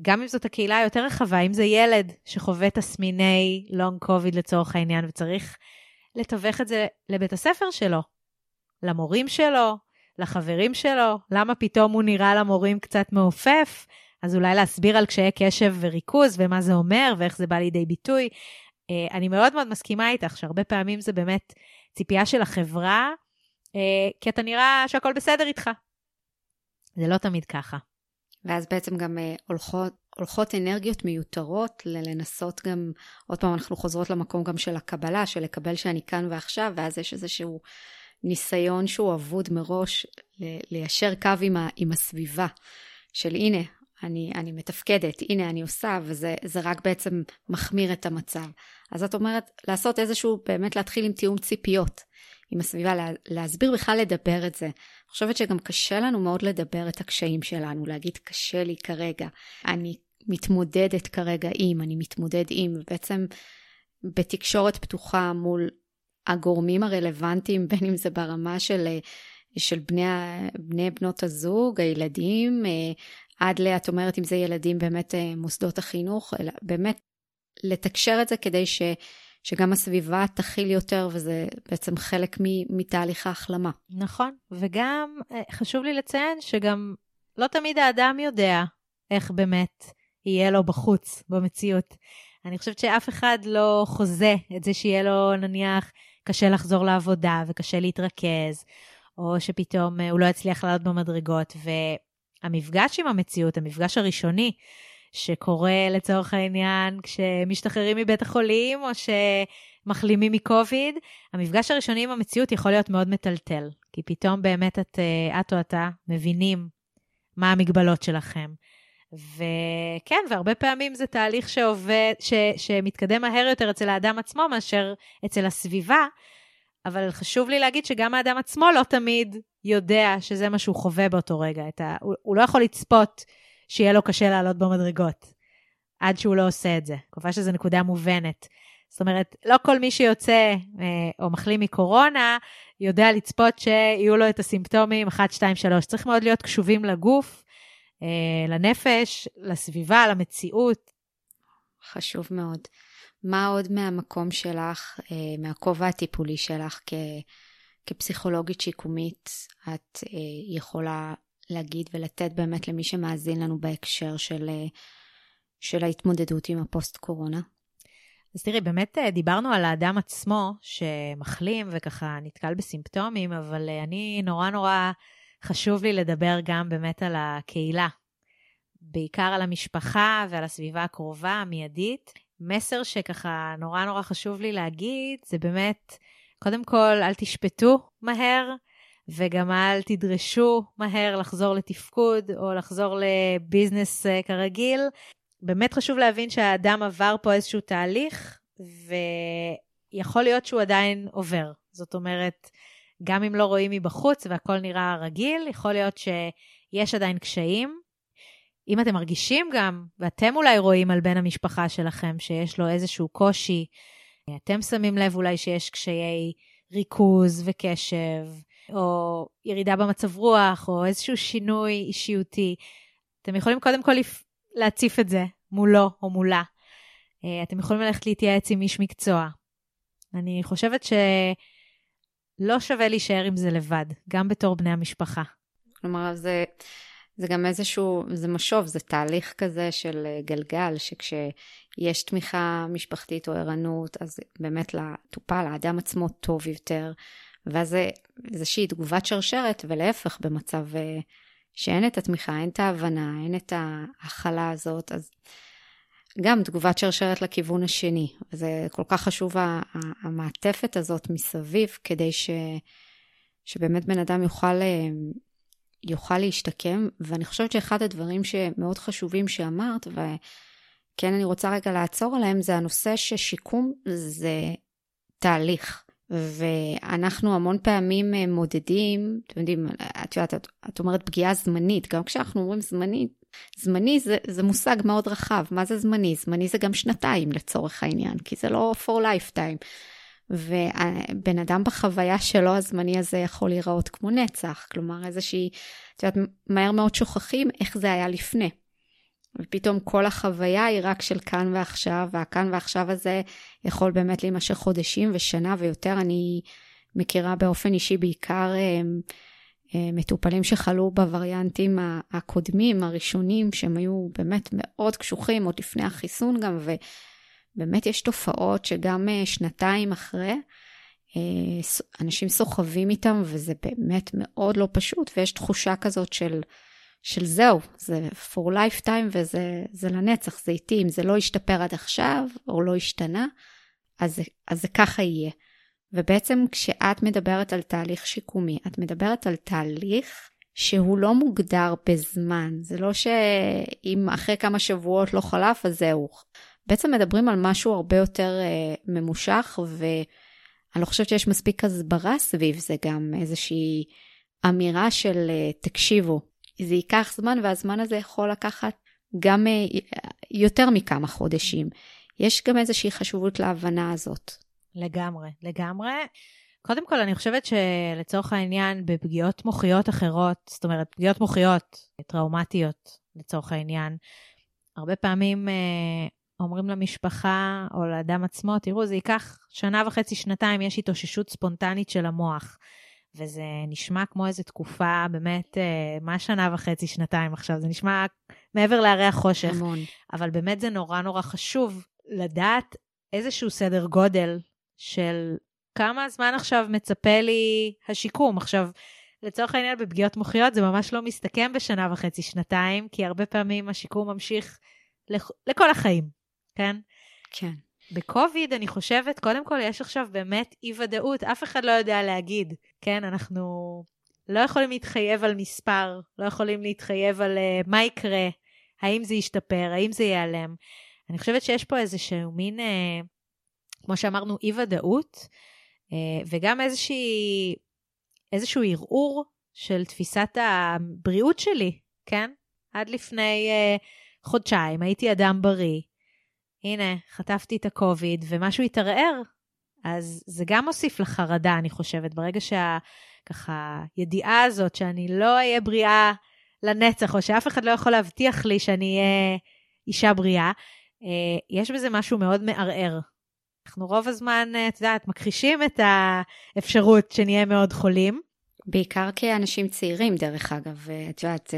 גם אם זאת הקהילה היותר רחבה, אם זה ילד שחווה תסמיני לונג קוביד לצורך העניין וצריך לתווך את זה לבית הספר שלו, למורים שלו, לחברים שלו, למה פתאום הוא נראה למורים קצת מעופף, אז אולי להסביר על קשיי קשב וריכוז ומה זה אומר ואיך זה בא לידי ביטוי. אה, אני מאוד מאוד מסכימה איתך שהרבה פעמים זה באמת ציפייה של החברה, אה, כי אתה נראה שהכל בסדר איתך. זה לא תמיד ככה. ואז בעצם גם uh, הולכות, הולכות אנרגיות מיותרות לנסות גם, עוד פעם אנחנו חוזרות למקום גם של הקבלה, של לקבל שאני כאן ועכשיו, ואז יש איזשהו ניסיון שהוא אבוד מראש, ליישר קו עם, ה, עם הסביבה, של הנה, אני, אני מתפקדת, הנה אני עושה, וזה רק בעצם מחמיר את המצב. אז את אומרת, לעשות איזשהו, באמת להתחיל עם תיאום ציפיות עם הסביבה, לה, להסביר בכלל לדבר את זה. אני חושבת שגם קשה לנו מאוד לדבר את הקשיים שלנו, להגיד קשה לי כרגע, אני מתמודדת כרגע עם, אני מתמודד עם, ובעצם בתקשורת פתוחה מול הגורמים הרלוונטיים, בין אם זה ברמה של של בני, בני בנות הזוג, הילדים, עד ל... את אומרת אם זה ילדים באמת מוסדות החינוך, אלא באמת לתקשר את זה כדי ש... שגם הסביבה תכיל יותר, וזה בעצם חלק מתהליך ההחלמה. נכון, וגם חשוב לי לציין שגם לא תמיד האדם יודע איך באמת יהיה לו בחוץ, במציאות. אני חושבת שאף אחד לא חוזה את זה שיהיה לו, נניח, קשה לחזור לעבודה וקשה להתרכז, או שפתאום הוא לא יצליח לעלות במדרגות. והמפגש עם המציאות, המפגש הראשוני, שקורה לצורך העניין כשמשתחררים מבית החולים, או שמחלימים מקוביד, המפגש הראשוני עם המציאות יכול להיות מאוד מטלטל, כי פתאום באמת את, את או אתה מבינים מה המגבלות שלכם. וכן, והרבה פעמים זה תהליך שעובד, ש, שמתקדם מהר יותר אצל האדם עצמו מאשר אצל הסביבה, אבל חשוב לי להגיד שגם האדם עצמו לא תמיד יודע שזה מה שהוא חווה באותו רגע. ה, הוא, הוא לא יכול לצפות שיהיה לו קשה לעלות במדרגות, עד שהוא לא עושה את זה. כמובן שזו נקודה מובנת. זאת אומרת, לא כל מי שיוצא אה, או מחלים מקורונה יודע לצפות שיהיו לו את הסימפטומים 1, 2, 3. צריך מאוד להיות קשובים לגוף, אה, לנפש, לסביבה, למציאות. חשוב מאוד. מה עוד מהמקום שלך, אה, מהכובע הטיפולי שלך כ, כפסיכולוגית שיקומית, את אה, יכולה להגיד ולתת באמת למי שמאזין לנו בהקשר של, של ההתמודדות עם הפוסט-קורונה? אז תראי, באמת דיברנו על האדם עצמו שמחלים וככה נתקל בסימפטומים, אבל אני נורא נורא חשוב לי לדבר גם באמת על הקהילה, בעיקר על המשפחה ועל הסביבה הקרובה, המיידית. מסר שככה נורא נורא חשוב לי להגיד, זה באמת, קודם כל, אל תשפטו מהר, וגם אל תדרשו מהר לחזור לתפקוד או לחזור לביזנס אה, כרגיל. באמת חשוב להבין שהאדם עבר פה איזשהו תהליך, ויכול להיות שהוא עדיין עובר. זאת אומרת, גם אם לא רואים מבחוץ והכל נראה רגיל, יכול להיות שיש עדיין קשיים. אם אתם מרגישים גם, ואתם אולי רואים על בן המשפחה שלכם שיש לו איזשהו קושי, אתם שמים לב אולי שיש קשיי ריכוז וקשב, או ירידה במצב רוח, או איזשהו שינוי אישיותי, אתם יכולים קודם כל להציף את זה מולו או מולה. אתם יכולים ללכת להתייעץ עם איש מקצוע. אני חושבת ש... לא שווה להישאר עם זה לבד, גם בתור בני המשפחה. כלומר, זה, זה גם איזשהו, זה משוב, זה תהליך כזה של אה, גלגל, שכשיש תמיכה משפחתית או ערנות, אז באמת לטופל, לאדם עצמו טוב יותר, ואז זה איזושהי תגובת שרשרת, ולהפך, במצב אה, שאין את התמיכה, אין את ההבנה, אין את ההכלה הזאת, אז גם תגובת שרשרת לכיוון השני. זה כל כך חשוב המעטפת הזאת מסביב, כדי ש, שבאמת בן אדם יוכל, אה, יוכל להשתקם. ואני חושבת שאחד הדברים שמאוד חשובים שאמרת, וכן אני רוצה רגע לעצור עליהם, זה הנושא ששיקום זה תהליך. ואנחנו המון פעמים אה, מודדים, אתם יודעים, את יודעת, את, אומרת פגיעה זמנית, גם כשאנחנו אומרים זמנית, זמני זה, זה מושג מאוד רחב, מה זה זמני? זמני זה גם שנתיים לצורך העניין, כי זה לא for lifetime. ובן אדם בחוויה שלו, הזמני הזה יכול להיראות כמו נצח, כלומר איזושהי, את יודעת, מהר מאוד שוכחים איך זה היה לפני. ופתאום כל החוויה היא רק של כאן ועכשיו, והכאן ועכשיו הזה יכול באמת להימשך חודשים ושנה ויותר. אני מכירה באופן אישי בעיקר אה, אה, מטופלים שחלו בווריאנטים הקודמים, הראשונים, שהם היו באמת מאוד קשוחים, עוד לפני החיסון גם, ובאמת יש תופעות שגם אה, שנתיים אחרי, אנשים סוחבים איתם, וזה באמת מאוד לא פשוט, ויש תחושה כזאת של... של זהו, זה for lifetime וזה לנצח, זה איתי, אם זה לא השתפר עד עכשיו או לא השתנה, אז, אז זה ככה יהיה. ובעצם כשאת מדברת על תהליך שיקומי, את מדברת על תהליך שהוא לא מוגדר בזמן, זה לא שאם אחרי כמה שבועות לא חלף אז זהו. בעצם מדברים על משהו הרבה יותר uh, ממושך, ואני לא חושבת שיש מספיק הסברה סביב זה גם איזושהי אמירה של uh, תקשיבו, זה ייקח זמן, והזמן הזה יכול לקחת גם אה, יותר מכמה חודשים. יש גם איזושהי חשיבות להבנה הזאת. לגמרי, לגמרי. קודם כל, אני חושבת שלצורך העניין, בפגיעות מוחיות אחרות, זאת אומרת, פגיעות מוחיות טראומטיות, לצורך העניין, הרבה פעמים אה, אומרים למשפחה או לאדם עצמו, תראו, זה ייקח שנה וחצי, שנתיים, יש התאוששות ספונטנית של המוח. וזה נשמע כמו איזו תקופה, באמת, אה, מה שנה וחצי, שנתיים עכשיו? זה נשמע מעבר להרי החושך. המון. אבל באמת זה נורא נורא חשוב לדעת איזשהו סדר גודל של כמה זמן עכשיו מצפה לי השיקום. עכשיו, לצורך העניין, בפגיעות מוחיות זה ממש לא מסתכם בשנה וחצי, שנתיים, כי הרבה פעמים השיקום ממשיך לכ- לכל החיים, כן? כן. בקוביד, אני חושבת, קודם כל, יש עכשיו באמת אי-ודאות, אף אחד לא יודע להגיד, כן? אנחנו לא יכולים להתחייב על מספר, לא יכולים להתחייב על uh, מה יקרה, האם זה ישתפר, האם זה ייעלם. אני חושבת שיש פה איזשהו מין, uh, כמו שאמרנו, אי-ודאות, uh, וגם איזושהי, איזשהו ערעור של תפיסת הבריאות שלי, כן? עד לפני uh, חודשיים הייתי אדם בריא. הנה, חטפתי את הקוביד, ומשהו התערער, אז זה גם מוסיף לחרדה, אני חושבת. ברגע שהככה, ידיעה הזאת שאני לא אהיה בריאה לנצח, או שאף אחד לא יכול להבטיח לי שאני אהיה אישה בריאה, אה, יש בזה משהו מאוד מערער. אנחנו רוב הזמן, אה, את יודעת, מכחישים את האפשרות שנהיה מאוד חולים. בעיקר כאנשים צעירים, דרך אגב. את יודעת,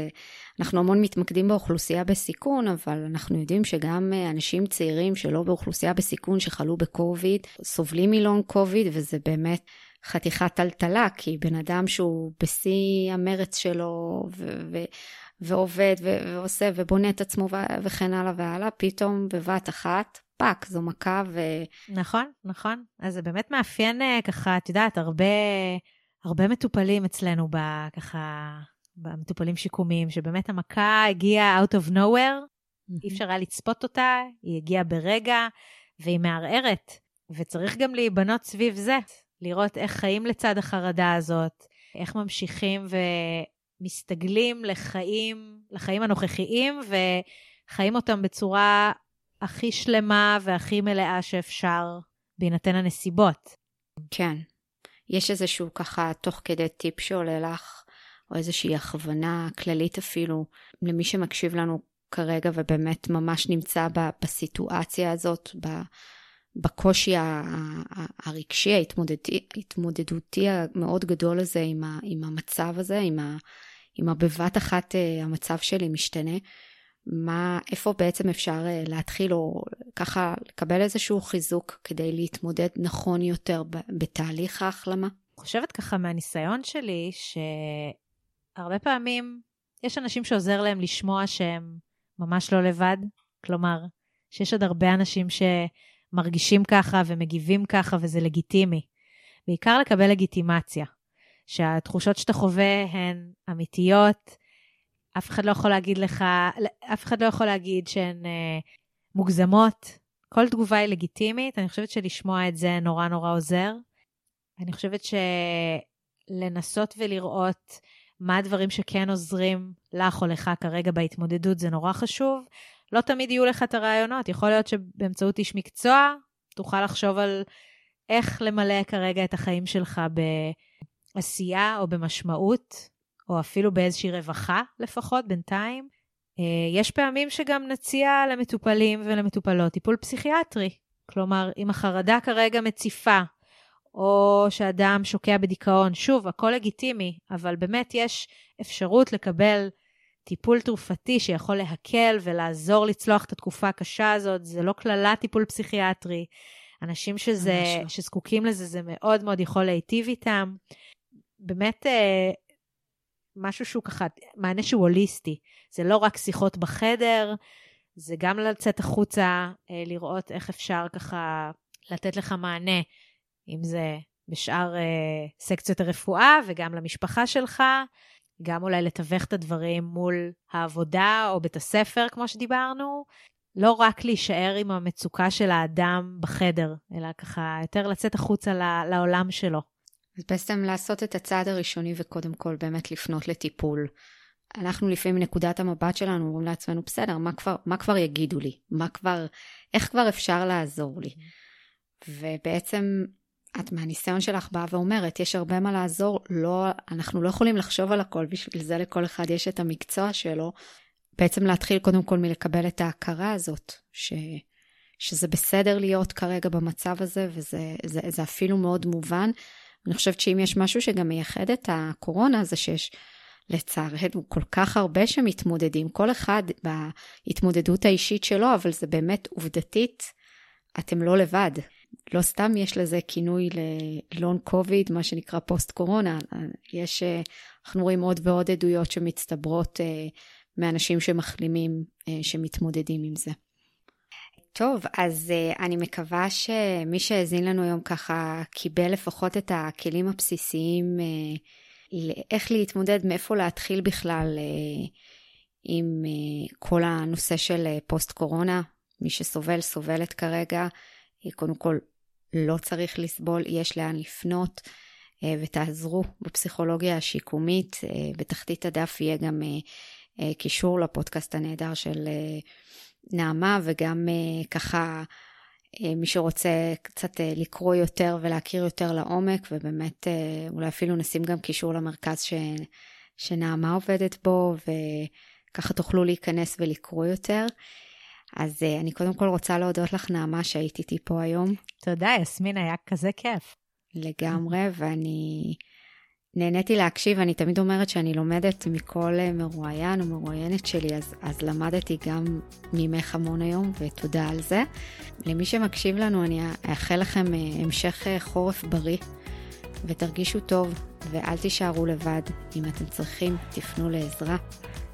אנחנו המון מתמקדים באוכלוסייה בסיכון, אבל אנחנו יודעים שגם אנשים צעירים שלא באוכלוסייה בסיכון, שחלו בקוביד, סובלים מלונג קוביד, וזה באמת חתיכת טלטלה, כי בן אדם שהוא בשיא המרץ שלו, ו- ו- ועובד, ו- ועושה, ובונה את עצמו, ו- וכן הלאה והלאה, פתאום בבת אחת, fuck, זו מכה ו... נכון, נכון. אז זה באמת מאפיין ככה, את יודעת, הרבה... הרבה מטופלים אצלנו, ב, ככה, במטופלים שיקומיים, שבאמת המכה הגיעה out of nowhere, mm-hmm. אי אפשר היה לצפות אותה, היא הגיעה ברגע, והיא מערערת. וצריך גם להיבנות סביב זה, לראות איך חיים לצד החרדה הזאת, איך ממשיכים ומסתגלים לחיים, לחיים הנוכחיים, וחיים אותם בצורה הכי שלמה והכי מלאה שאפשר, בהינתן הנסיבות. כן. יש איזשהו ככה, תוך כדי טיפ שעולה לך, או איזושהי הכוונה כללית אפילו, למי שמקשיב לנו כרגע ובאמת ממש נמצא בסיטואציה הזאת, בקושי הרגשי, ההתמודדותי, ההתמודדותי המאוד גדול הזה עם, ה, עם המצב הזה, עם, ה, עם הבבת אחת אה, המצב שלי משתנה. מה, איפה בעצם אפשר אה, להתחיל או ככה לקבל איזשהו חיזוק כדי להתמודד נכון יותר בתהליך ההחלמה? אני חושבת ככה מהניסיון שלי, שהרבה פעמים יש אנשים שעוזר להם לשמוע שהם ממש לא לבד, כלומר, שיש עוד הרבה אנשים שמרגישים ככה ומגיבים ככה וזה לגיטימי. בעיקר לקבל לגיטימציה, שהתחושות שאתה חווה הן אמיתיות, אף אחד לא יכול להגיד לך, אף אחד לא יכול להגיד שהן אה, מוגזמות. כל תגובה היא לגיטימית, אני חושבת שלשמוע את זה נורא נורא עוזר. אני חושבת שלנסות ולראות מה הדברים שכן עוזרים לך או לך כרגע בהתמודדות זה נורא חשוב. לא תמיד יהיו לך את הרעיונות, יכול להיות שבאמצעות איש מקצוע תוכל לחשוב על איך למלא כרגע את החיים שלך בעשייה או במשמעות. או אפילו באיזושהי רווחה לפחות בינתיים. אה, יש פעמים שגם נציע למטופלים ולמטופלות טיפול פסיכיאטרי. כלומר, אם החרדה כרגע מציפה, או שאדם שוקע בדיכאון, שוב, הכל לגיטימי, אבל באמת יש אפשרות לקבל טיפול תרופתי שיכול להקל ולעזור לצלוח את התקופה הקשה הזאת. זה לא קללה טיפול פסיכיאטרי. אנשים שזה, לא. שזקוקים לזה, זה מאוד מאוד יכול להיטיב איתם. באמת, אה, משהו שהוא ככה, מענה שהוא הוליסטי. זה לא רק שיחות בחדר, זה גם לצאת החוצה, אה, לראות איך אפשר ככה לתת לך מענה, אם זה בשאר אה, סקציות הרפואה וגם למשפחה שלך, גם אולי לתווך את הדברים מול העבודה או בית הספר, כמו שדיברנו. לא רק להישאר עם המצוקה של האדם בחדר, אלא ככה יותר לצאת החוצה לעולם שלו. אז בעצם לעשות את הצעד הראשוני וקודם כל באמת לפנות לטיפול. אנחנו לפעמים נקודת המבט שלנו אומרים לעצמנו, בסדר, מה כבר, מה כבר יגידו לי? מה כבר, איך כבר אפשר לעזור לי? ובעצם את מהניסיון שלך באה ואומרת, יש הרבה מה לעזור, לא, אנחנו לא יכולים לחשוב על הכל, בשביל זה לכל אחד יש את המקצוע שלו. בעצם להתחיל קודם כל מלקבל את ההכרה הזאת, ש, שזה בסדר להיות כרגע במצב הזה, וזה זה, זה אפילו מאוד מובן. אני חושבת שאם יש משהו שגם מייחד את הקורונה, זה שיש לצערנו כל כך הרבה שמתמודדים, כל אחד בהתמודדות האישית שלו, אבל זה באמת עובדתית, אתם לא לבד. לא סתם יש לזה כינוי ללון קוביד, מה שנקרא פוסט קורונה. יש, אנחנו רואים עוד ועוד עדויות שמצטברות אה, מאנשים שמחלימים, אה, שמתמודדים עם זה. טוב, אז uh, אני מקווה שמי שהאזין לנו היום ככה קיבל לפחות את הכלים הבסיסיים uh, איך להתמודד, מאיפה להתחיל בכלל uh, עם כל הנושא של uh, פוסט קורונה. מי שסובל, סובלת כרגע, קודם כל לא צריך לסבול, יש לאן לפנות, ותעזרו בפסיכולוגיה השיקומית. בתחתית הדף יהיה גם קישור לפודקאסט הנהדר של... נעמה, וגם uh, ככה uh, מי שרוצה קצת uh, לקרוא יותר ולהכיר יותר לעומק, ובאמת uh, אולי אפילו נשים גם קישור למרכז ש, שנעמה עובדת בו, וככה תוכלו להיכנס ולקרוא יותר. אז uh, אני קודם כל רוצה להודות לך, נעמה, שהיית איתי פה היום. תודה, יסמין, היה כזה כיף. לגמרי, ואני... נהניתי להקשיב, אני תמיד אומרת שאני לומדת מכל אה, מרואיין או מרואיינת שלי, אז, אז למדתי גם ממך המון היום, ותודה על זה. למי שמקשיב לנו, אני אאחל לכם אה, המשך אה, חורף בריא, ותרגישו טוב, ואל תישארו לבד. אם אתם צריכים, תפנו לעזרה.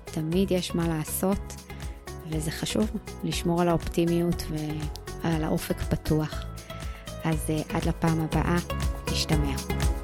תמיד יש מה לעשות, וזה חשוב לשמור על האופטימיות ועל האופק פתוח. אז עד לפעם הבאה, תשתמע.